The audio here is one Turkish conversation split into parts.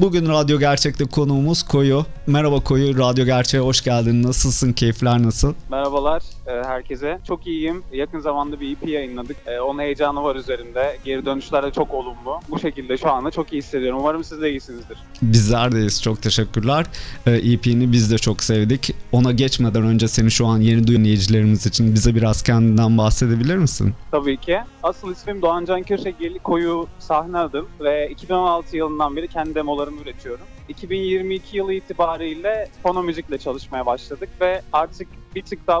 Bugün Radyo Gerçek'te konuğumuz Koyu. Merhaba Koyu, Radyo Gerçek'e hoş geldin. Nasılsın, keyifler nasıl? Merhabalar herkese. Çok iyiyim. Yakın zamanda bir EP yayınladık. E, onun heyecanı var üzerinde. Geri dönüşler de çok olumlu. Bu şekilde şu anda çok iyi hissediyorum. Umarım siz de iyisinizdir. Bizler deyiz. Çok teşekkürler. EP'ni e biz de çok sevdik. Ona geçmeden önce seni şu an yeni dinleyicilerimiz için bize biraz kendinden bahsedebilir misin? Tabii ki. Asıl ismim Doğan Can Köşegeli. Koyu sahne adım ve 2016 yılından beri kendi demolarımı üretiyorum. 2022 yılı itibariyle fono müzikle çalışmaya başladık ve artık bir tık daha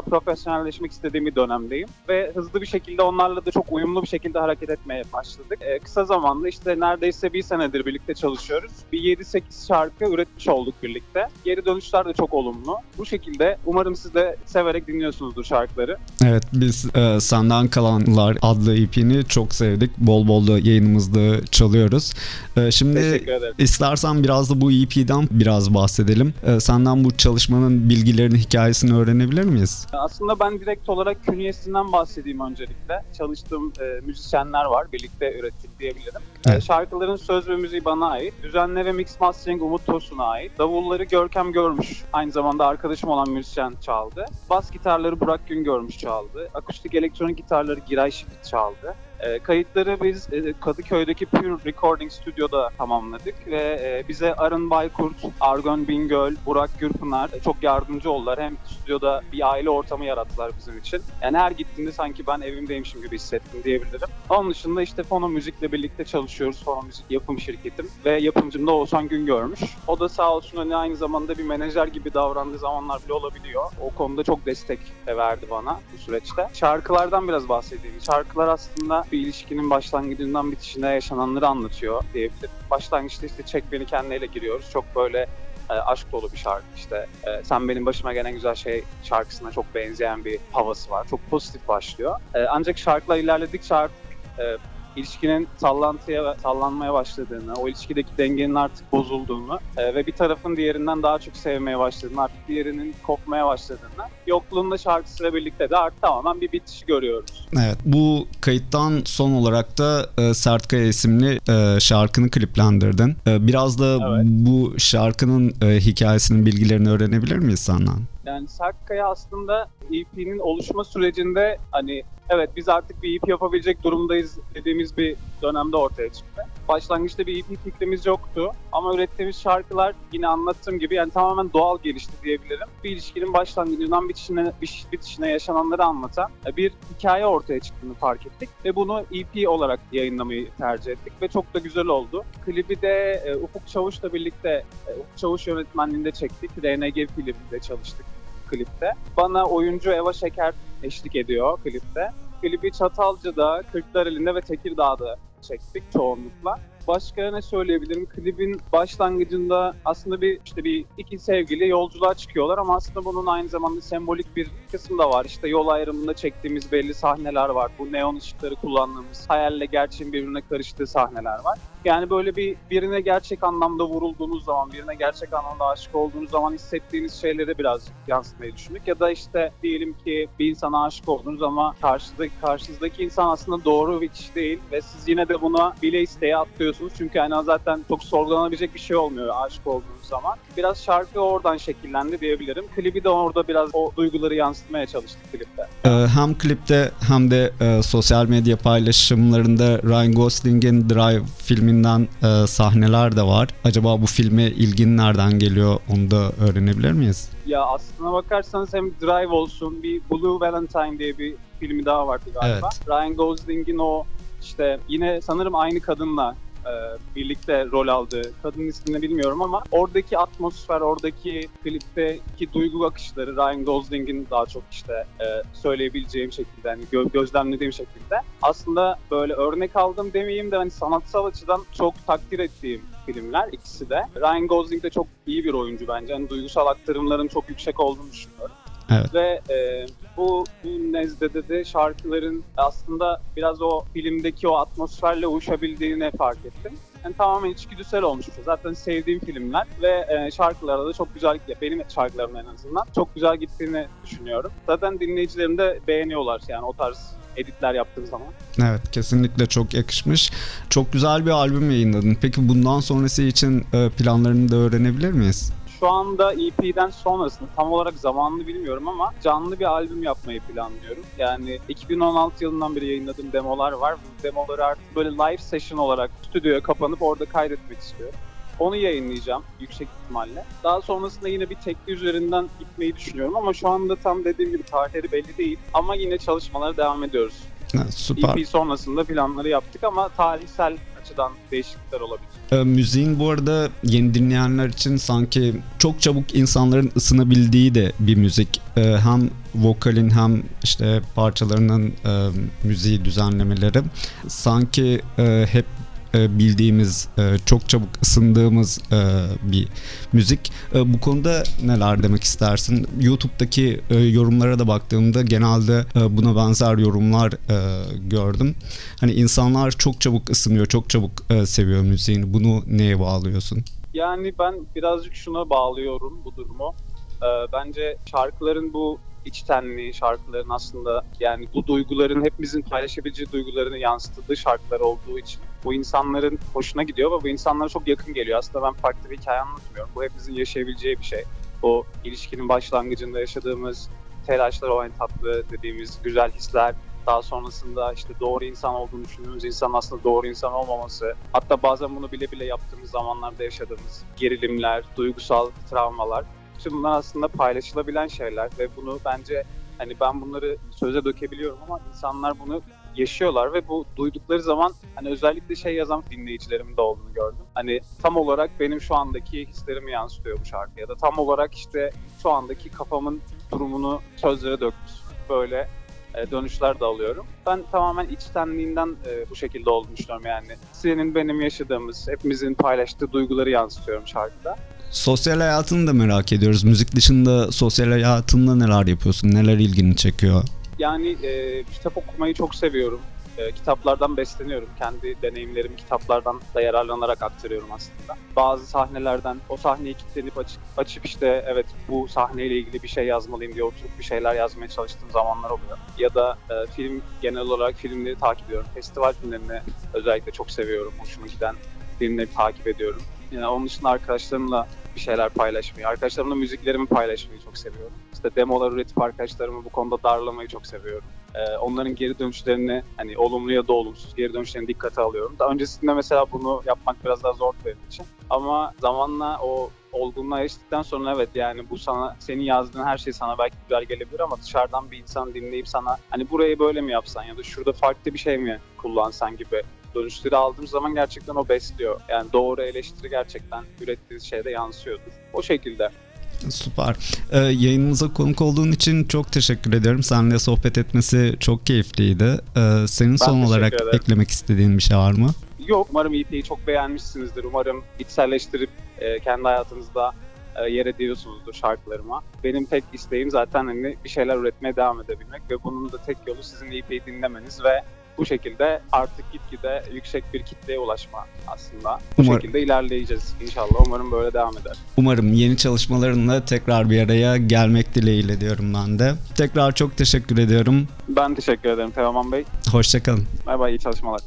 profesyonelleşmek istediğim bir dönemdeyim. Ve hızlı bir şekilde onlarla da çok uyumlu bir şekilde hareket etmeye başladık. Ee, kısa zamanda işte neredeyse bir senedir birlikte çalışıyoruz. Bir 7-8 şarkı üretmiş olduk birlikte. Geri dönüşler de çok olumlu. Bu şekilde umarım siz de severek dinliyorsunuzdur şarkıları. Evet biz e, Senden Kalanlar adlı EP'ni çok sevdik. Bol bol da yayınımızda çalıyoruz. E, şimdi istersen biraz da bu EP'den biraz bahsedelim. E, senden bu çalışmanın bilgilerini, hikayesini öğrenebilir miyiz? Aslında ben direkt olarak künyesinden bahsedeyim öncelikle. Çalıştığım e, müzisyenler var. Birlikte ürettik diyebilirim. E, evet. Şarkıların söz ve müziği bana ait. Düzenle ve mix mastering Umut Tosun'a ait. Davulları Görkem Görmüş. Aynı zamanda arkadaşım olan müzisyen çaldı. Bas gitarları Burak Gün Görmüş çaldı. Akustik elektronik gitarları Giray Şifit çaldı. E, kayıtları biz e, Kadıköy'deki Pure Recording Stüdyo'da tamamladık ve e, bize Arın Baykurt, Argon Bingöl, Burak Gürpınar e, çok yardımcı oldular. Hem stüdyoda bir aile ortamı yarattılar bizim için. Yani her gittiğimde sanki ben evimdeymişim gibi hissettim diyebilirim. Onun dışında işte Fono Müzik'le birlikte çalışıyoruz. Fono Müzik yapım şirketim ve yapımcım da Oğuzhan Gün görmüş. O da sağ olsun hani aynı zamanda bir menajer gibi davrandığı zamanlar bile olabiliyor. O konuda çok destek verdi bana bu süreçte. Şarkılardan biraz bahsedeyim. Şarkılar aslında bir ilişkinin başlangıcından bitişine yaşananları anlatıyor diyebilirim. Başlangıçta işte Çek Beni Kendiyle giriyoruz. Çok böyle e, aşk dolu bir şarkı işte. E, Sen Benim Başıma Gelen Güzel Şey şarkısına çok benzeyen bir havası var. Çok pozitif başlıyor. E, ancak şarkılar ilerledikçe artık e, ilişkinin sallantıya sallanmaya başladığını, o ilişkideki dengenin artık bozulduğunu e, ve bir tarafın diğerinden daha çok sevmeye başladığını, artık diğerinin kopmaya başladığını, yokluğunda şarkısıyla birlikte de artık tamamen bir bitişi görüyoruz. Evet, bu kayıttan son olarak da e, Sertkaya isimli e, şarkını kliplendirdin. E, biraz da evet. bu şarkının e, hikayesinin bilgilerini öğrenebilir miyiz senden? Yani Sertkaya aslında EP'nin oluşma sürecinde hani evet biz artık bir EP yapabilecek durumdayız dediğimiz bir dönemde ortaya çıktı. Başlangıçta bir EP fikrimiz yoktu ama ürettiğimiz şarkılar yine anlattığım gibi yani tamamen doğal gelişti diyebilirim. Bir ilişkinin başlangıcından bitişine, bitişine yaşananları anlatan bir hikaye ortaya çıktığını fark ettik ve bunu EP olarak yayınlamayı tercih ettik ve çok da güzel oldu. Klibi de e, Ufuk Çavuş'la birlikte e, Ufuk Çavuş yönetmenliğinde çektik. RNG filminde çalıştık klipte. Bana oyuncu Eva Şeker eşlik ediyor klipte. Klibi Çatalca'da, Kırklareli'nde ve Tekirdağ'da çektik çoğunlukla. Başka ne söyleyebilirim? Klibin başlangıcında aslında bir işte bir iki sevgili yolculuğa çıkıyorlar ama aslında bunun aynı zamanda sembolik bir kısmı da var. İşte yol ayrımında çektiğimiz belli sahneler var. Bu neon ışıkları kullandığımız, hayalle gerçeğin birbirine karıştığı sahneler var. Yani böyle bir birine gerçek anlamda vurulduğunuz zaman, birine gerçek anlamda aşık olduğunuz zaman hissettiğiniz şeyleri birazcık yansıtmayı düşündük. Ya da işte diyelim ki bir insana aşık oldunuz ama karşıdaki, karşınızdaki insan aslında doğru bir kişi değil ve siz yine de buna bile isteye atlıyorsunuz. Çünkü yani zaten çok sorgulanabilecek bir şey olmuyor aşık olduğunuz zaman. Biraz şarkı oradan şekillendi diyebilirim. Klibi de orada biraz o duyguları yansıtmaya çalıştık klipte. Ee, hem klipte hem de e, sosyal medya paylaşımlarında Ryan Gosling'in Drive filminden e, sahneler de var. Acaba bu filme ilgin nereden geliyor onu da öğrenebilir miyiz? Ya aslına bakarsanız hem Drive olsun bir Blue Valentine diye bir filmi daha vardı galiba. Evet. Ryan Gosling'in o işte yine sanırım aynı kadınla birlikte rol aldığı kadın ismini bilmiyorum ama oradaki atmosfer, oradaki klipteki duygu akışları Ryan Gosling'in daha çok işte e, söyleyebileceğim şekilde hani gö- gözlemlediğim şekilde aslında böyle örnek aldım demeyeyim de hani sanatsal açıdan çok takdir ettiğim filmler ikisi de. Ryan Gosling de çok iyi bir oyuncu bence. Hani duygusal aktarımların çok yüksek olduğunu düşünüyorum. Evet. Ve e, bu, nezdede de şarkıların aslında biraz o filmdeki o atmosferle uyuşabildiğini fark ettim. Yani tamamen içgüdüsel olmuştu. Zaten sevdiğim filmler ve e, şarkılarda da çok güzel, benim şarkılarım en azından çok güzel gittiğini düşünüyorum. Zaten dinleyicilerim de beğeniyorlar yani o tarz editler yaptığım zaman. Evet kesinlikle çok yakışmış. Çok güzel bir albüm yayınladın. Peki bundan sonrası için e, planlarını da öğrenebilir miyiz? Şu anda EP'den sonrasında tam olarak zamanını bilmiyorum ama canlı bir albüm yapmayı planlıyorum. Yani 2016 yılından beri yayınladığım demolar var. Bu demoları artık böyle live session olarak stüdyoya kapanıp orada kaydetmek istiyorum. Onu yayınlayacağım yüksek ihtimalle. Daha sonrasında yine bir tekli üzerinden gitmeyi düşünüyorum ama şu anda tam dediğim gibi tarihleri belli değil. Ama yine çalışmalara devam ediyoruz. Ha, süper. EP sonrasında planları yaptık ama tarihsel açıdan değişiklikler olabilir. E, müziğin bu arada yeni dinleyenler için sanki çok çabuk insanların ısınabildiği de bir müzik. E, hem vokalin hem işte parçalarının e, müziği düzenlemeleri sanki e, hep e, bildiğimiz, e, çok çabuk ısındığımız e, bir müzik. Bu konuda neler demek istersin? YouTube'daki yorumlara da baktığımda genelde buna benzer yorumlar gördüm. Hani insanlar çok çabuk ısınıyor, çok çabuk seviyor müziğini. Bunu neye bağlıyorsun? Yani ben birazcık şuna bağlıyorum bu durumu. Bence şarkıların bu içtenliği şarkıların aslında yani bu duyguların hepimizin paylaşabileceği duygularını yansıttığı şarkılar olduğu için bu insanların hoşuna gidiyor ve bu insanlara çok yakın geliyor. Aslında ben farklı bir hikaye anlatmıyorum. Bu hepimizin yaşayabileceği bir şey. O ilişkinin başlangıcında yaşadığımız telaşlar, o en tatlı dediğimiz güzel hisler, daha sonrasında işte doğru insan olduğunu düşündüğümüz insan aslında doğru insan olmaması. Hatta bazen bunu bile bile yaptığımız zamanlarda yaşadığımız gerilimler, duygusal travmalar. Tüm bunlar aslında paylaşılabilen şeyler ve bunu bence hani ben bunları söze dökebiliyorum ama insanlar bunu yaşıyorlar ve bu duydukları zaman hani özellikle şey yazan dinleyicilerimin de olduğunu gördüm. Hani tam olarak benim şu andaki hislerimi yansıtıyor bu şarkı ya da tam olarak işte şu andaki kafamın durumunu sözlere döktü. Böyle e, dönüşler de alıyorum. Ben tamamen içtenliğinden e, bu şekilde olduğunu düşünüyorum yani. Senin benim yaşadığımız, hepimizin paylaştığı duyguları yansıtıyorum şarkıda. Sosyal hayatını da merak ediyoruz. Müzik dışında sosyal hayatında neler yapıyorsun? Neler ilgini çekiyor? Yani e, kitap okumayı çok seviyorum. E, kitaplardan besleniyorum. Kendi deneyimlerimi kitaplardan da yararlanarak aktarıyorum aslında. Bazı sahnelerden o sahneyi kilitlenip açıp, açıp işte evet bu sahneyle ilgili bir şey yazmalıyım diye oturup bir şeyler yazmaya çalıştığım zamanlar oluyor. Ya da e, film genel olarak filmleri takip ediyorum. Festival filmlerini özellikle çok seviyorum. Hoşuma giden filmleri takip ediyorum. Yani onun dışında arkadaşlarımla bir şeyler paylaşmayı, arkadaşlarımla müziklerimi paylaşmayı çok seviyorum. İşte demolar üretip arkadaşlarımı bu konuda darlamayı çok seviyorum. Ee, onların geri dönüşlerini hani olumlu ya da olumsuz geri dönüşlerini dikkate alıyorum. Daha öncesinde mesela bunu yapmak biraz daha zor benim için. Ama zamanla o olgunluğa eriştikten sonra evet yani bu sana senin yazdığın her şey sana belki güzel gelebilir ama dışarıdan bir insan dinleyip sana hani burayı böyle mi yapsan ya da şurada farklı bir şey mi kullansan gibi dönüşleri aldığım zaman gerçekten o besliyor. Yani doğru eleştiri gerçekten ürettiği şeyde yansıyordur. O şekilde. Süper. Ee, yayınımıza konuk olduğun için çok teşekkür ederim. Seninle sohbet etmesi çok keyifliydi. Ee, senin ben son olarak ederim. eklemek istediğin bir şey var mı? Yok. Umarım EP'yi çok beğenmişsinizdir. Umarım içselleştirip e, kendi hayatınızda e, yer ediyorsunuzdur şarkılarıma. Benim tek isteğim zaten hani bir şeyler üretmeye devam edebilmek ve bunun da tek yolu sizin EP'yi dinlemeniz ve bu şekilde artık gitgide yüksek bir kitleye ulaşma aslında. Bu Umar... şekilde ilerleyeceğiz inşallah. Umarım böyle devam eder. Umarım yeni çalışmalarınla tekrar bir araya gelmek dileğiyle diyorum ben de. Tekrar çok teşekkür ediyorum. Ben teşekkür ederim Teoman Bey. Hoşçakalın. Bay bay iyi çalışmalar.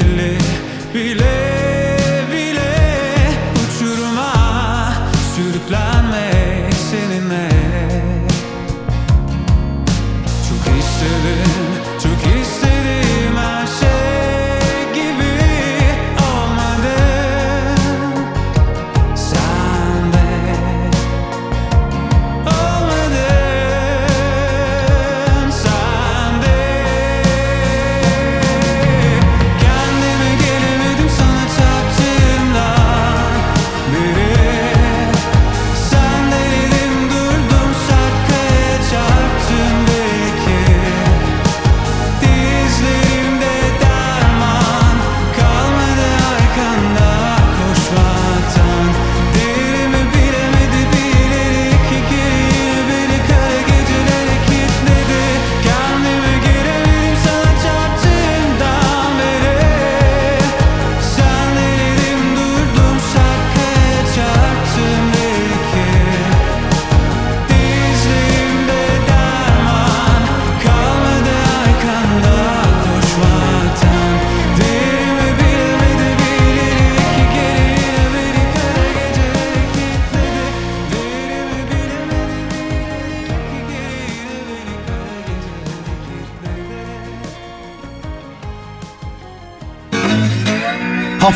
indelebile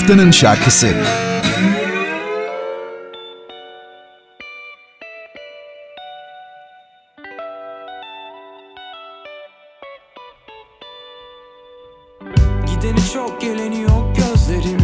haftanın şarkısı. Gideni çok geleni yok gözlerim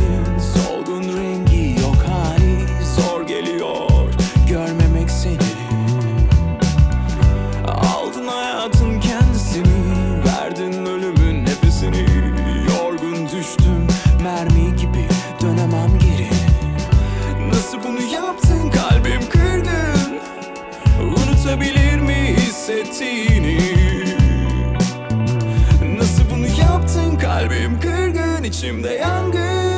için de yangın.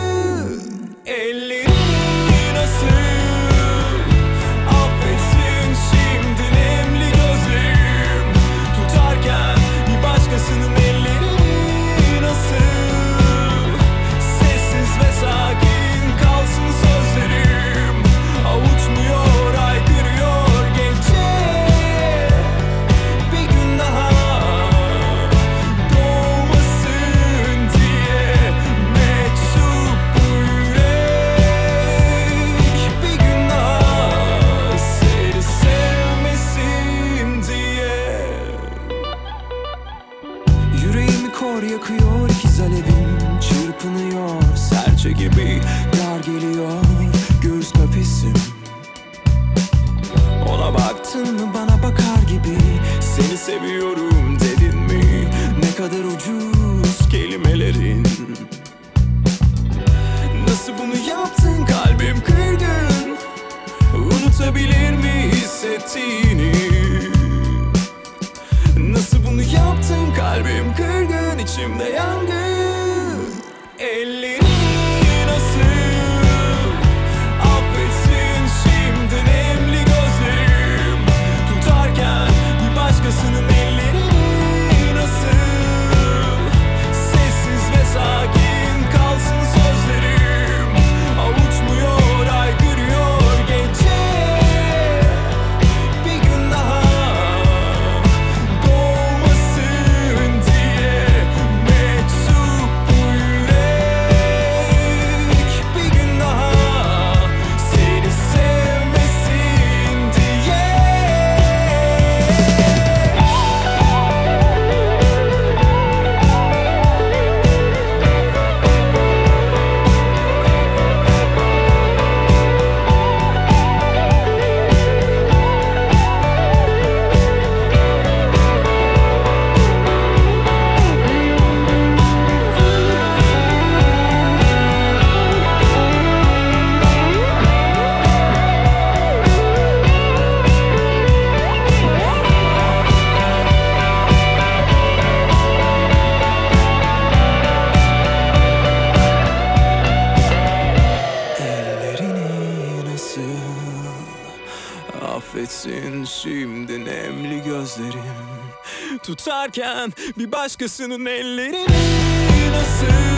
bittiğini Nasıl bunu yaptın? Kalbim kırgın içimde yangın. tutarken bir başkasının ellerini nasıl